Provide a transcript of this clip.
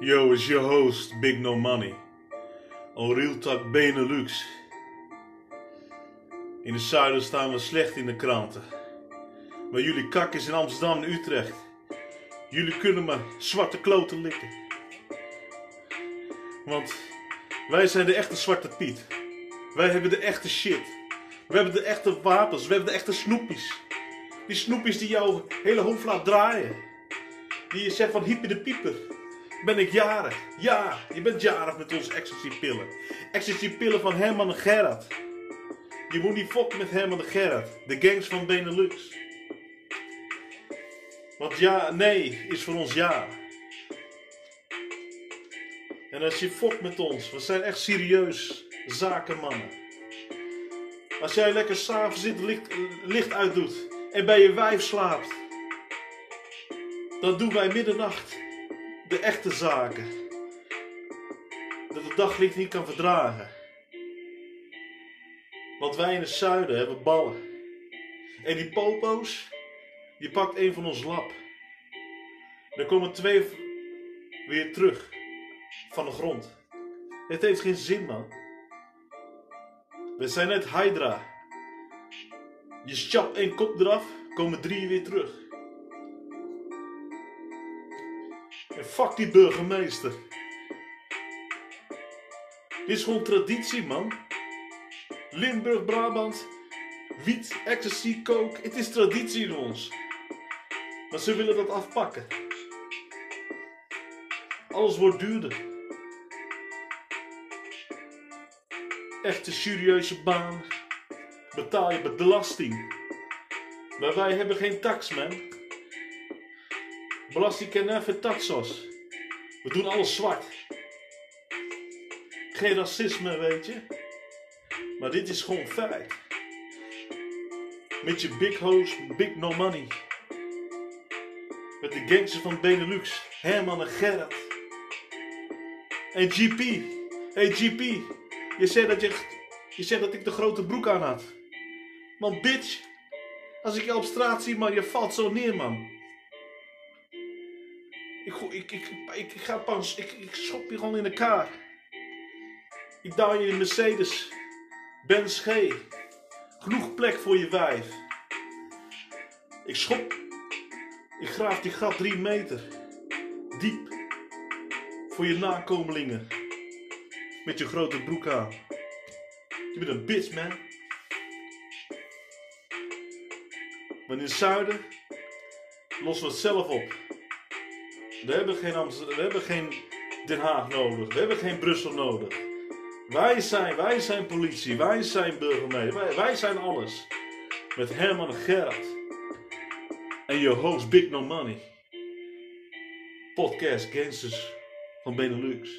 Yo, is je host Big No Money. On Real Talk Benelux. In het zuiden staan we slecht in de kranten. Maar jullie kak is in Amsterdam en Utrecht. Jullie kunnen maar zwarte kloten likken. Want wij zijn de echte zwarte Piet. Wij hebben de echte shit. We hebben de echte wapens. We hebben de echte snoepies. Die snoepies die jouw hele hoofd laat draaien. Die je zegt van hippie de pieper. Ben ik jarig? Ja, je bent jarig met onze ecstasy-pillen. Ecstasy-pillen van Herman en Gerard. Je moet niet fokken met Herman en Gerard. De gangs van Benelux. Want ja, nee is voor ons ja. En als je fokt met ons, we zijn echt serieus zakenmannen. Als jij lekker s'avonds zit, licht, licht uitdoet en bij je wijf slaapt, dan doen wij middernacht de echte zaken. Dat het daglicht niet kan verdragen. Want wij in het zuiden hebben ballen. En die popo's, die pakt een van ons lap. Er komen twee weer terug van de grond. Het heeft geen zin, man. We zijn net Hydra. Je chapt één kop eraf, komen drie weer terug. Fuck die burgemeester. Dit is gewoon traditie, man. Limburg, Brabant, wiet, ecstasy, coke. Het is traditie in ons. Maar ze willen dat afpakken. Alles wordt duurder. Echte serieuze baan. Betaal je belasting. Maar wij hebben geen tax, man. Belasting kennen even taxos. We doen alles zwart. Geen racisme, weet je. Maar dit is gewoon feit. Met je big hoes, big no money. Met de gangsters van Benelux, Herman en Gerrit. En GP. Hey GP, je zei dat, je, je dat ik de grote broek aan had. Man, bitch. Als ik je op straat zie, man, je valt zo neer, man. Ik, ik, ik, ga pas, ik, ik schop je gewoon in elkaar. Ik duw je in Mercedes. Benz G. Genoeg plek voor je wijf. Ik schop. Ik graaf die gat drie meter. Diep. Voor je nakomelingen. Met je grote broek aan. Je bent een bitch, man. Maar in het zuiden lossen we het zelf op. We hebben geen, Amsterdam, we hebben geen Den Haag nodig. We hebben geen Brussel nodig. Wij zijn, wij zijn politie. Wij zijn burgemeester. Wij, wij zijn alles. Met Herman Gerard. En je host Big No Money. Podcast Gangsters van Benelux.